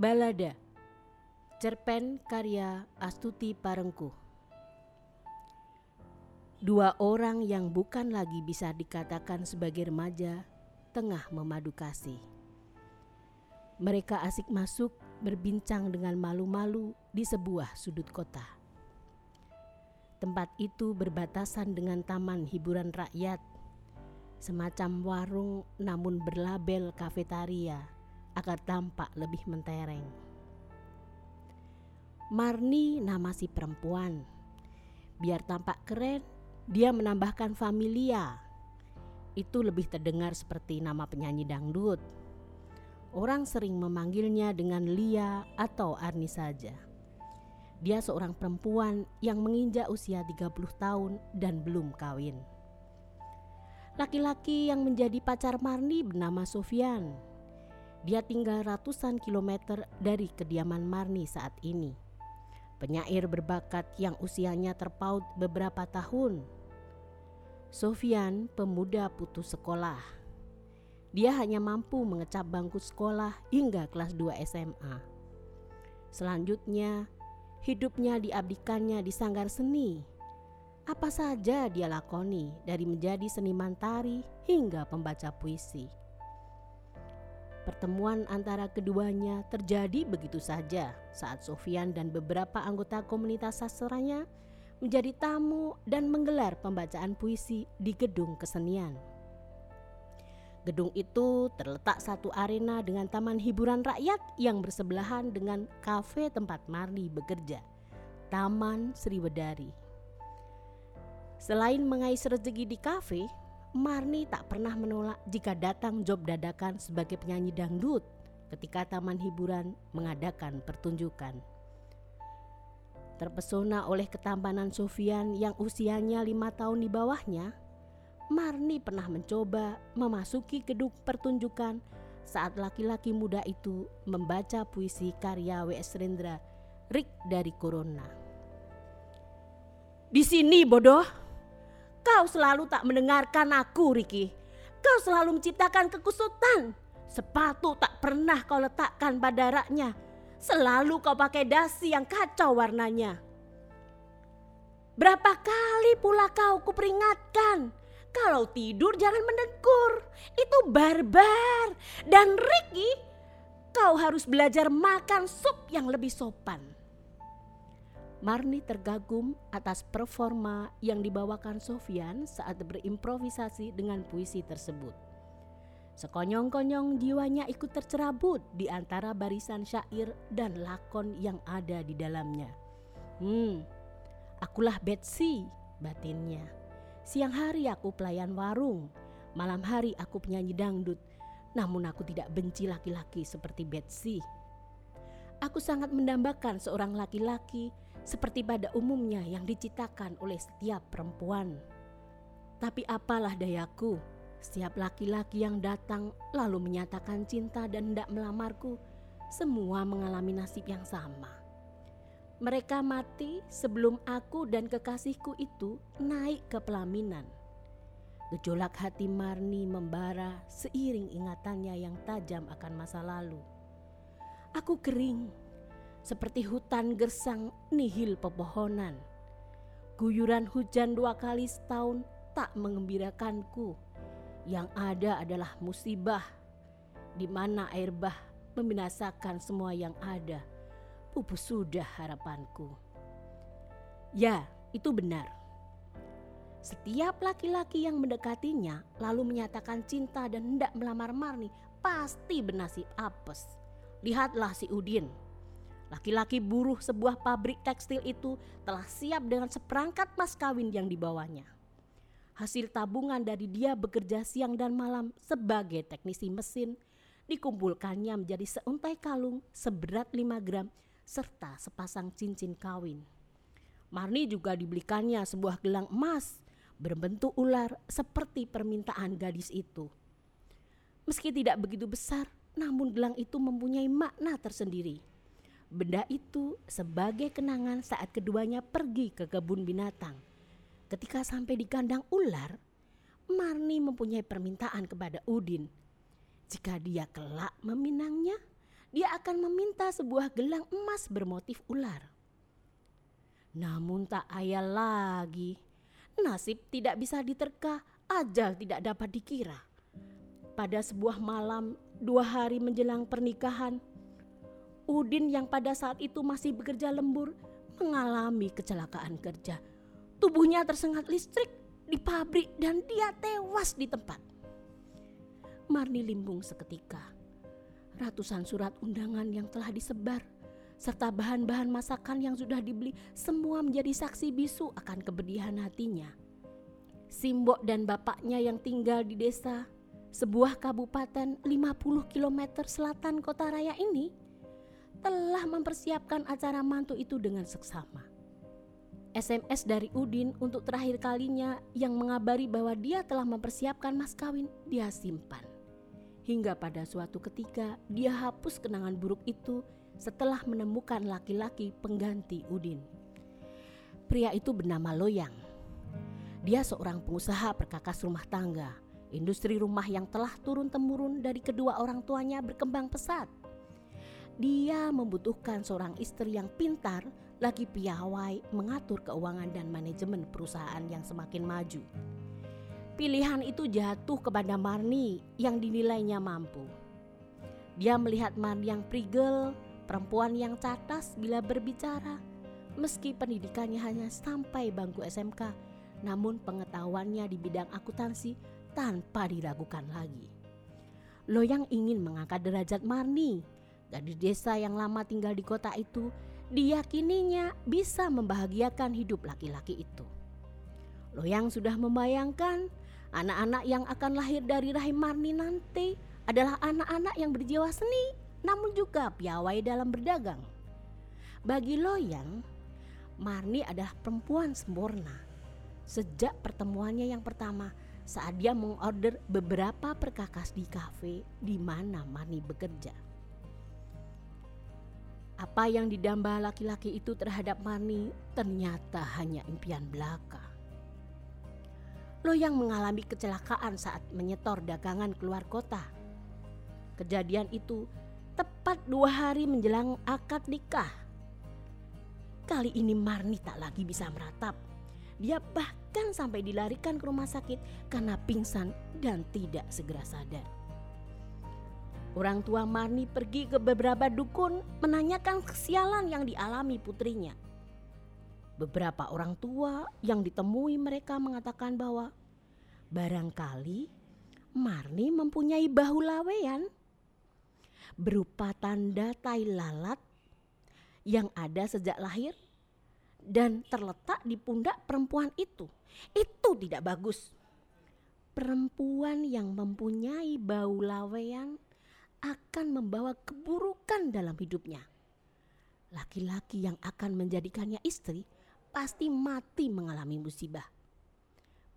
Balada Cerpen karya Astuti Parengkuh Dua orang yang bukan lagi bisa dikatakan sebagai remaja tengah memadu kasih. Mereka asik masuk berbincang dengan malu-malu di sebuah sudut kota. Tempat itu berbatasan dengan taman hiburan rakyat, semacam warung namun berlabel kafetaria agar tampak lebih mentereng. Marni nama si perempuan. Biar tampak keren, dia menambahkan familia. Itu lebih terdengar seperti nama penyanyi dangdut. Orang sering memanggilnya dengan Lia atau Arni saja. Dia seorang perempuan yang menginjak usia 30 tahun dan belum kawin. Laki-laki yang menjadi pacar Marni bernama Sofian. Dia tinggal ratusan kilometer dari kediaman Marni saat ini. Penyair berbakat yang usianya terpaut beberapa tahun. Sofian pemuda putus sekolah. Dia hanya mampu mengecap bangku sekolah hingga kelas 2 SMA. Selanjutnya, hidupnya diabdikannya di sanggar seni. Apa saja dia lakoni dari menjadi seniman tari hingga pembaca puisi. Pertemuan antara keduanya terjadi begitu saja saat Sofian dan beberapa anggota komunitas sastranya menjadi tamu dan menggelar pembacaan puisi di gedung kesenian. Gedung itu terletak satu arena dengan taman hiburan rakyat yang bersebelahan dengan kafe tempat Marni bekerja, Taman Sriwedari. Selain mengais rezeki di kafe, Marni tak pernah menolak jika datang job dadakan sebagai penyanyi dangdut ketika taman hiburan mengadakan pertunjukan. Terpesona oleh ketampanan Sofian yang usianya lima tahun di bawahnya, Marni pernah mencoba memasuki gedung pertunjukan saat laki-laki muda itu membaca puisi karya W.S. Rendra, Rik dari Corona. Di sini bodoh, kau selalu tak mendengarkan aku Riki. Kau selalu menciptakan kekusutan. Sepatu tak pernah kau letakkan pada raknya. Selalu kau pakai dasi yang kacau warnanya. Berapa kali pula kau kuperingatkan kalau tidur jangan mendengkur. Itu barbar. Dan Ricky, kau harus belajar makan sup yang lebih sopan. Marni tergagum atas performa yang dibawakan Sofian saat berimprovisasi dengan puisi tersebut. Sekonyong-konyong jiwanya ikut tercerabut di antara barisan syair dan lakon yang ada di dalamnya. Hmm, akulah Betsy, batinnya. Siang hari aku pelayan warung, malam hari aku penyanyi dangdut. Namun aku tidak benci laki-laki seperti Betsy. Aku sangat mendambakan seorang laki-laki seperti pada umumnya yang diciptakan oleh setiap perempuan. Tapi apalah dayaku, setiap laki-laki yang datang lalu menyatakan cinta dan hendak melamarku, semua mengalami nasib yang sama. Mereka mati sebelum aku dan kekasihku itu naik ke pelaminan. Gejolak hati Marni membara seiring ingatannya yang tajam akan masa lalu. Aku kering, seperti hutan gersang nihil pepohonan. Guyuran hujan dua kali setahun tak mengembirakanku. Yang ada adalah musibah, di mana air bah membinasakan semua yang ada pupus sudah harapanku. Ya, itu benar. Setiap laki-laki yang mendekatinya lalu menyatakan cinta dan hendak melamar Marni pasti bernasib apes. Lihatlah si Udin. Laki-laki buruh sebuah pabrik tekstil itu telah siap dengan seperangkat mas kawin yang dibawanya. Hasil tabungan dari dia bekerja siang dan malam sebagai teknisi mesin dikumpulkannya menjadi seuntai kalung seberat 5 gram serta sepasang cincin kawin. Marni juga dibelikannya sebuah gelang emas berbentuk ular seperti permintaan gadis itu. Meski tidak begitu besar, namun gelang itu mempunyai makna tersendiri. Benda itu sebagai kenangan saat keduanya pergi ke kebun binatang. Ketika sampai di kandang ular, Marni mempunyai permintaan kepada Udin. Jika dia kelak meminangnya, dia akan meminta sebuah gelang emas bermotif ular. Namun tak ayal lagi, nasib tidak bisa diterka, ajal tidak dapat dikira. Pada sebuah malam dua hari menjelang pernikahan, Udin yang pada saat itu masih bekerja lembur mengalami kecelakaan kerja. Tubuhnya tersengat listrik di pabrik dan dia tewas di tempat. Marni limbung seketika ratusan surat undangan yang telah disebar, serta bahan-bahan masakan yang sudah dibeli semua menjadi saksi bisu akan kebedihan hatinya. Simbok dan bapaknya yang tinggal di desa, sebuah kabupaten 50 km selatan kota raya ini, telah mempersiapkan acara mantu itu dengan seksama. SMS dari Udin untuk terakhir kalinya yang mengabari bahwa dia telah mempersiapkan mas kawin dia simpan. Hingga pada suatu ketika dia hapus kenangan buruk itu setelah menemukan laki-laki pengganti Udin. Pria itu bernama Loyang. Dia seorang pengusaha perkakas rumah tangga. Industri rumah yang telah turun-temurun dari kedua orang tuanya berkembang pesat. Dia membutuhkan seorang istri yang pintar, lagi piawai, mengatur keuangan dan manajemen perusahaan yang semakin maju. Pilihan itu jatuh kepada Marni yang dinilainya mampu. Dia melihat Marni yang prigel, perempuan yang catas bila berbicara. Meski pendidikannya hanya sampai bangku SMK, namun pengetahuannya di bidang akuntansi tanpa diragukan lagi. Loyang ingin mengangkat derajat Marni. Dari desa yang lama tinggal di kota itu, diyakininya bisa membahagiakan hidup laki-laki itu. Loyang sudah membayangkan Anak-anak yang akan lahir dari rahim Marni nanti adalah anak-anak yang berjiwa seni namun juga piawai dalam berdagang. Bagi Loyang, Marni adalah perempuan sempurna. Sejak pertemuannya yang pertama saat dia mengorder beberapa perkakas di kafe di mana Marni bekerja. Apa yang didamba laki-laki itu terhadap Marni ternyata hanya impian belaka. Lo yang mengalami kecelakaan saat menyetor dagangan keluar kota. Kejadian itu tepat dua hari menjelang akad nikah. Kali ini Marni tak lagi bisa meratap. Dia bahkan sampai dilarikan ke rumah sakit karena pingsan dan tidak segera sadar. Orang tua Marni pergi ke beberapa dukun menanyakan kesialan yang dialami putrinya. Beberapa orang tua yang ditemui mereka mengatakan bahwa barangkali Marni mempunyai bahu lawean berupa tanda tai lalat yang ada sejak lahir dan terletak di pundak perempuan itu. Itu tidak bagus. Perempuan yang mempunyai bau lawean akan membawa keburukan dalam hidupnya. Laki-laki yang akan menjadikannya istri pasti mati mengalami musibah.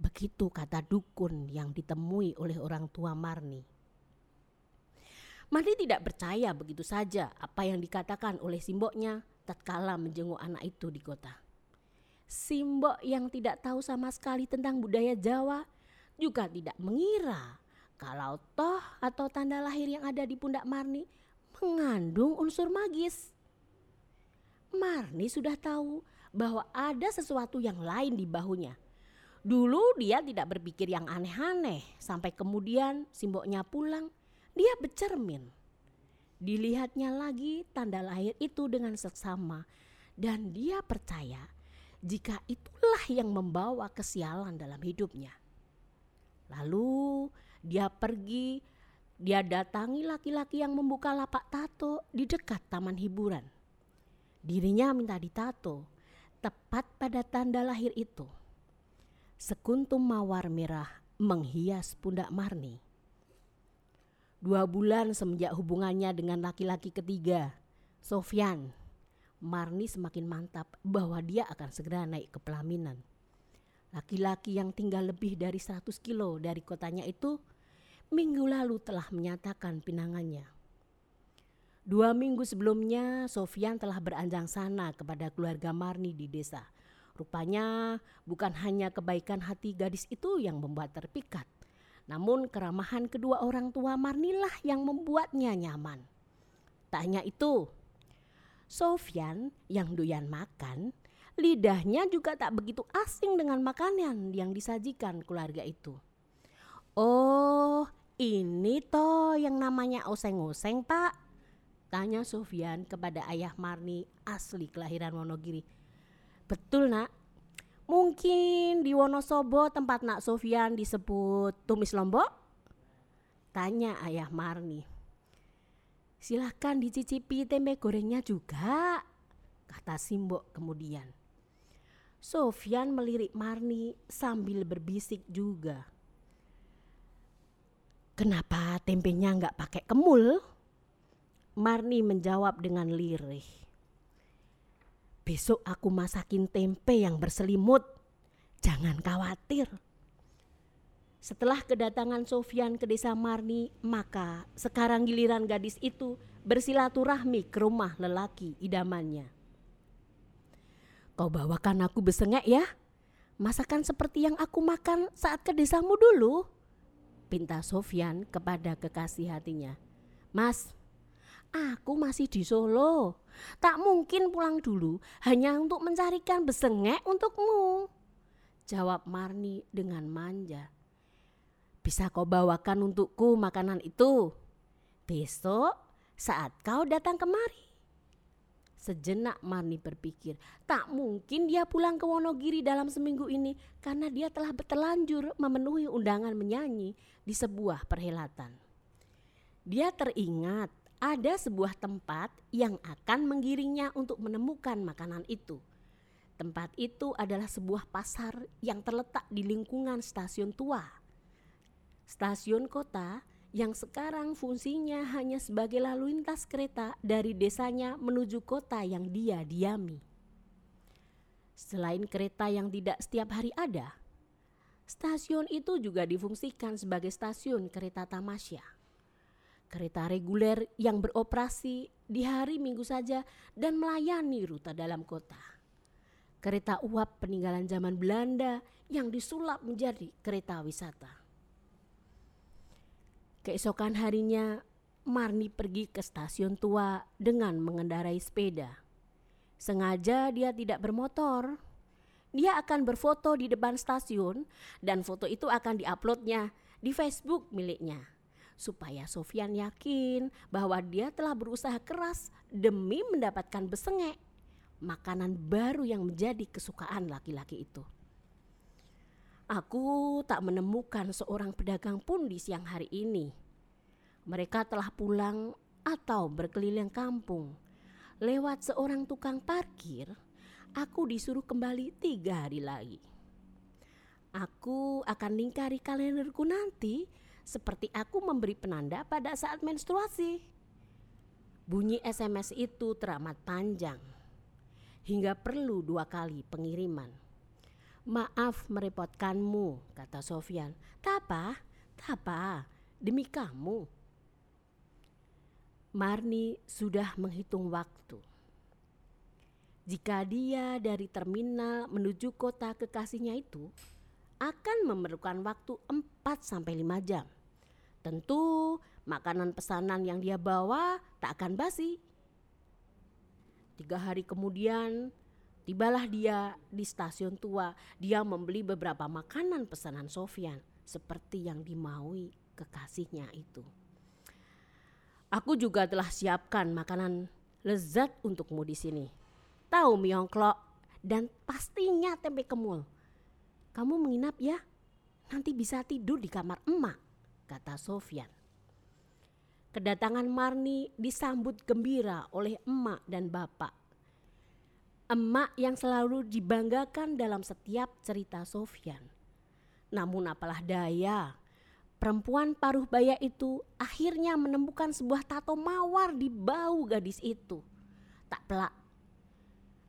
Begitu kata dukun yang ditemui oleh orang tua Marni. Marni tidak percaya begitu saja apa yang dikatakan oleh simboknya tatkala menjenguk anak itu di kota. Simbok yang tidak tahu sama sekali tentang budaya Jawa juga tidak mengira kalau toh atau tanda lahir yang ada di pundak Marni mengandung unsur magis. Marni sudah tahu bahwa ada sesuatu yang lain di bahunya. Dulu dia tidak berpikir yang aneh-aneh sampai kemudian simboknya pulang, dia bercermin. Dilihatnya lagi tanda lahir itu dengan seksama dan dia percaya jika itulah yang membawa kesialan dalam hidupnya. Lalu dia pergi, dia datangi laki-laki yang membuka lapak tato di dekat taman hiburan. Dirinya minta ditato Tepat pada tanda lahir itu, sekuntum mawar merah menghias pundak Marni. Dua bulan semenjak hubungannya dengan laki-laki ketiga, Sofyan, Marni semakin mantap bahwa dia akan segera naik ke pelaminan. Laki-laki yang tinggal lebih dari 100 kilo dari kotanya itu minggu lalu telah menyatakan pinangannya. Dua minggu sebelumnya, Sofian telah beranjang sana kepada keluarga Marni di desa. Rupanya bukan hanya kebaikan hati gadis itu yang membuat terpikat, namun keramahan kedua orang tua Marnilah yang membuatnya nyaman. tanya itu. Sofyan yang doyan makan, lidahnya juga tak begitu asing dengan makanan yang disajikan keluarga itu. Oh, ini toh yang namanya oseng-oseng pak? Tanya Sofyan kepada ayah Marni asli kelahiran Wonogiri. Betul nak, mungkin di Wonosobo tempat nak Sofyan disebut tumis lombok? Tanya ayah Marni. Silahkan dicicipi tempe gorengnya juga, kata Simbok kemudian. Sofyan melirik Marni sambil berbisik juga. Kenapa tempenya nggak pakai kemul? Marni menjawab dengan lirih. Besok aku masakin tempe yang berselimut. Jangan khawatir. Setelah kedatangan Sofyan ke desa Marni, maka sekarang giliran gadis itu bersilaturahmi ke rumah lelaki idamannya. Kau bawakan aku besengek ya, masakan seperti yang aku makan saat ke desamu dulu. Pinta Sofyan kepada kekasih hatinya. Mas, aku masih di Solo. Tak mungkin pulang dulu hanya untuk mencarikan besengek untukmu. Jawab Marni dengan manja. Bisa kau bawakan untukku makanan itu. Besok saat kau datang kemari. Sejenak Marni berpikir, tak mungkin dia pulang ke Wonogiri dalam seminggu ini karena dia telah bertelanjur memenuhi undangan menyanyi di sebuah perhelatan. Dia teringat ada sebuah tempat yang akan menggiringnya untuk menemukan makanan itu. Tempat itu adalah sebuah pasar yang terletak di lingkungan stasiun tua stasiun kota yang sekarang fungsinya hanya sebagai lalu lintas kereta dari desanya menuju kota yang dia diami. Selain kereta yang tidak setiap hari ada, stasiun itu juga difungsikan sebagai stasiun kereta tamasya. Kereta reguler yang beroperasi di hari Minggu saja dan melayani rute dalam kota. Kereta uap peninggalan zaman Belanda yang disulap menjadi kereta wisata. Keesokan harinya, Marni pergi ke stasiun tua dengan mengendarai sepeda. Sengaja dia tidak bermotor. Dia akan berfoto di depan stasiun dan foto itu akan diuploadnya di Facebook miliknya. Supaya Sofian yakin bahwa dia telah berusaha keras demi mendapatkan besengek, makanan baru yang menjadi kesukaan laki-laki itu. Aku tak menemukan seorang pedagang pun di siang hari ini. Mereka telah pulang atau berkeliling kampung. Lewat seorang tukang parkir, aku disuruh kembali tiga hari lagi. Aku akan lingkari kalenderku nanti seperti aku memberi penanda pada saat menstruasi. Bunyi SMS itu teramat panjang hingga perlu dua kali pengiriman. Maaf merepotkanmu, kata Sofyan. Tapa, tapa, demi kamu. Marni sudah menghitung waktu. Jika dia dari terminal menuju kota kekasihnya itu akan memerlukan waktu 4 sampai 5 jam. Tentu makanan pesanan yang dia bawa tak akan basi. Tiga hari kemudian Tibalah dia di stasiun tua. Dia membeli beberapa makanan pesanan Sofyan seperti yang dimaui kekasihnya itu. Aku juga telah siapkan makanan lezat untukmu di sini. Tahu miongklok dan pastinya tempe kemul. Kamu menginap ya? Nanti bisa tidur di kamar emak, kata Sofyan. Kedatangan Marni disambut gembira oleh emak dan bapak emak yang selalu dibanggakan dalam setiap cerita Sofyan. Namun apalah daya, perempuan paruh baya itu akhirnya menemukan sebuah tato mawar di bau gadis itu. Tak pelak.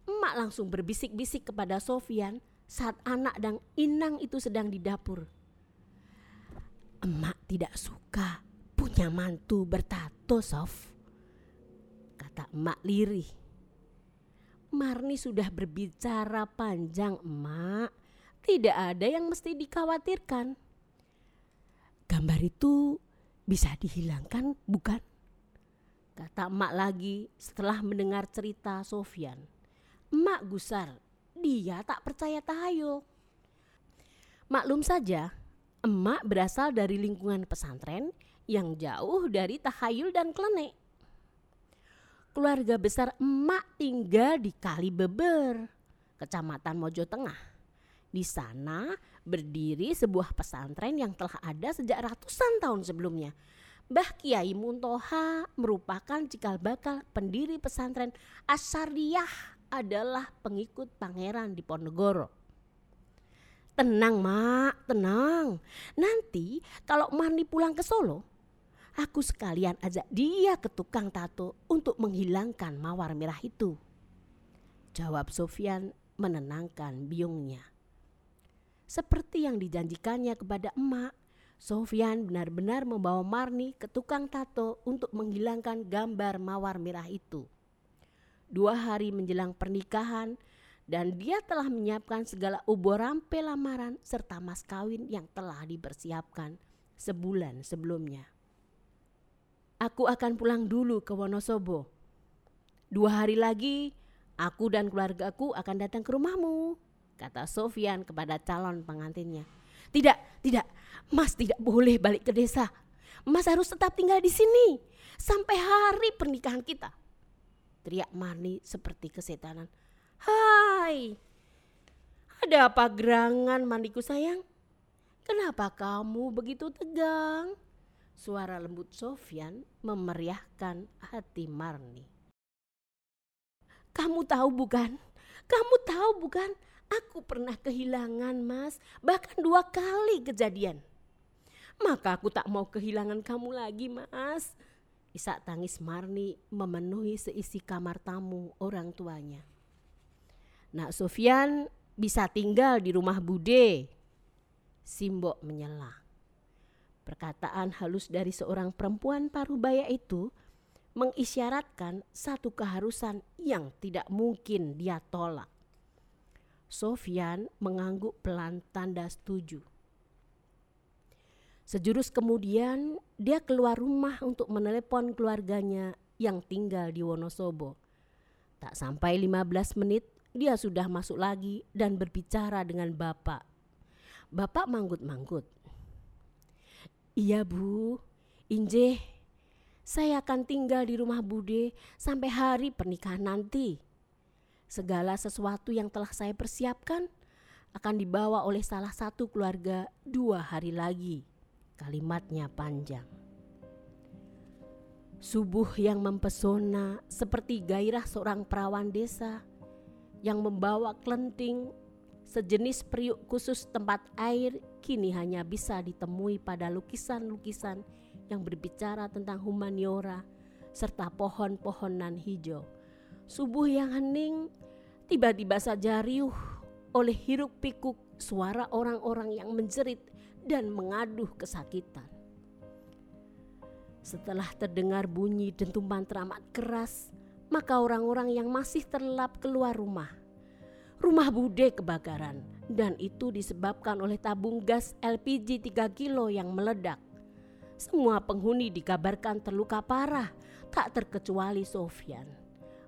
Emak langsung berbisik-bisik kepada Sofyan saat anak dan Inang itu sedang di dapur. Emak tidak suka punya mantu bertato, Sof. Kata emak lirih. Marni sudah berbicara panjang, Emak. Tidak ada yang mesti dikhawatirkan. Gambar itu bisa dihilangkan, bukan? Kata emak lagi setelah mendengar cerita Sofyan. Emak gusar, dia tak percaya tahayul. Maklum saja, emak berasal dari lingkungan pesantren yang jauh dari tahayul dan klenek. Keluarga besar emak tinggal di Kalibeber, kecamatan Mojo Tengah. Di sana berdiri sebuah pesantren yang telah ada sejak ratusan tahun sebelumnya. Mbah Kiai Muntoha merupakan cikal bakal pendiri pesantren Asyariyah adalah pengikut pangeran di Ponegoro. Tenang mak, tenang. Nanti kalau Marni pulang ke Solo, aku sekalian ajak dia ke tukang tato untuk menghilangkan mawar merah itu. Jawab Sofian menenangkan biungnya. Seperti yang dijanjikannya kepada emak, Sofian benar-benar membawa Marni ke tukang tato untuk menghilangkan gambar mawar merah itu dua hari menjelang pernikahan dan dia telah menyiapkan segala ubur rampe lamaran serta mas kawin yang telah dipersiapkan sebulan sebelumnya. Aku akan pulang dulu ke Wonosobo. Dua hari lagi aku dan keluargaku akan datang ke rumahmu, kata Sofian kepada calon pengantinnya. Tidak, tidak, Mas tidak boleh balik ke desa. Mas harus tetap tinggal di sini sampai hari pernikahan kita. Teriak Marni seperti kesetanan. Hai, ada apa gerangan mandiku sayang? Kenapa kamu begitu tegang? Suara lembut Sofyan memeriahkan hati Marni. Kamu tahu bukan? Kamu tahu bukan? Aku pernah kehilangan mas, bahkan dua kali kejadian. Maka aku tak mau kehilangan kamu lagi mas. Isak tangis Marni memenuhi seisi kamar tamu orang tuanya. Nak Sofian bisa tinggal di rumah Bude. Simbok menyela. Perkataan halus dari seorang perempuan parubaya itu mengisyaratkan satu keharusan yang tidak mungkin dia tolak. Sofian mengangguk pelan tanda setuju. Sejurus kemudian dia keluar rumah untuk menelepon keluarganya yang tinggal di Wonosobo. Tak sampai 15 menit dia sudah masuk lagi dan berbicara dengan bapak. Bapak manggut-manggut. Iya bu, Inje, saya akan tinggal di rumah Bude sampai hari pernikahan nanti. Segala sesuatu yang telah saya persiapkan akan dibawa oleh salah satu keluarga dua hari lagi. Kalimatnya panjang. Subuh yang mempesona seperti gairah seorang perawan desa yang membawa klenting sejenis periuk khusus tempat air kini hanya bisa ditemui pada lukisan-lukisan yang berbicara tentang humaniora serta pohon-pohonan hijau. Subuh yang hening tiba-tiba saja riuh oleh hiruk pikuk suara orang-orang yang menjerit dan mengaduh kesakitan. Setelah terdengar bunyi dentuman teramat keras, maka orang-orang yang masih terlelap keluar rumah. Rumah Bude kebakaran dan itu disebabkan oleh tabung gas LPG 3 kilo yang meledak. Semua penghuni dikabarkan terluka parah, tak terkecuali Sofyan.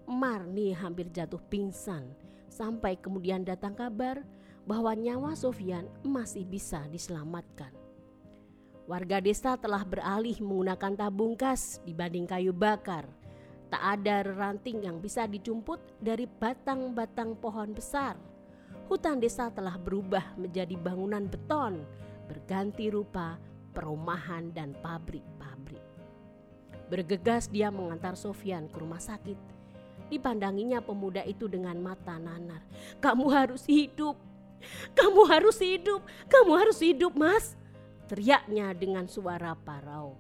Marni hampir jatuh pingsan sampai kemudian datang kabar bahwa nyawa Sofian masih bisa diselamatkan. Warga desa telah beralih menggunakan tabung gas dibanding kayu bakar. Tak ada ranting yang bisa dicumput dari batang-batang pohon besar. Hutan desa telah berubah menjadi bangunan beton, berganti rupa perumahan dan pabrik-pabrik. Bergegas dia mengantar Sofian ke rumah sakit. Dipandanginya pemuda itu dengan mata nanar. Kamu harus hidup, kamu harus hidup, kamu harus hidup mas. Teriaknya dengan suara parau.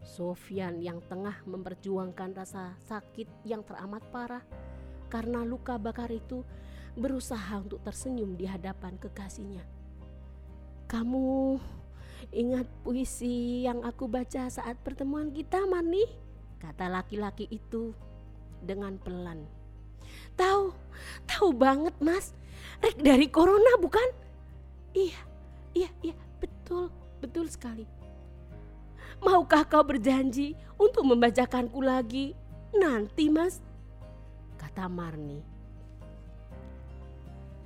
Sofian yang tengah memperjuangkan rasa sakit yang teramat parah karena luka bakar itu berusaha untuk tersenyum di hadapan kekasihnya. Kamu ingat puisi yang aku baca saat pertemuan kita, Mani? Kata laki-laki itu dengan pelan. Tahu, tahu banget, Mas. Rek dari corona bukan? Iya, iya, iya, betul, betul sekali. Maukah kau berjanji untuk membacakanku lagi nanti mas? Kata Marni.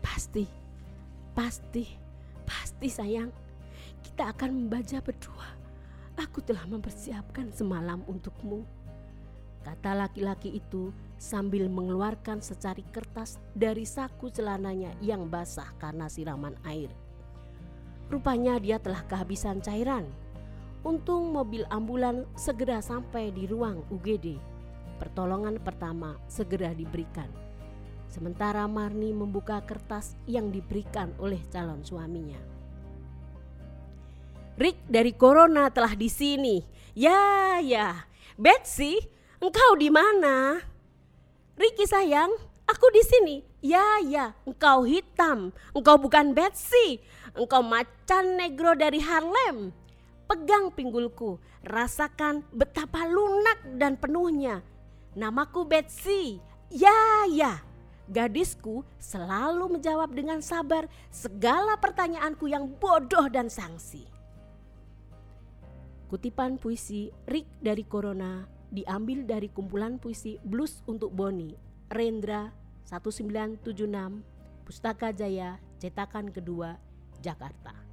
Pasti, pasti, pasti sayang. Kita akan membaca berdua. Aku telah mempersiapkan semalam untukmu. Kata laki-laki itu sambil mengeluarkan secari kertas dari saku celananya yang basah karena siraman air. Rupanya dia telah kehabisan cairan. Untung mobil ambulan segera sampai di ruang UGD. Pertolongan pertama segera diberikan. Sementara Marni membuka kertas yang diberikan oleh calon suaminya. Rick dari Corona telah di sini. Ya, ya. Betsy, engkau di mana? Ricky sayang, aku di sini. Ya, ya, engkau hitam. Engkau bukan Betsy. Engkau macan negro dari Harlem. Pegang pinggulku, rasakan betapa lunak dan penuhnya. Namaku Betsy. Ya, ya. Gadisku selalu menjawab dengan sabar segala pertanyaanku yang bodoh dan sangsi. Kutipan puisi Rick dari Corona diambil dari kumpulan puisi Blues untuk Boni, Rendra 1976, Pustaka Jaya, cetakan kedua, Jakarta.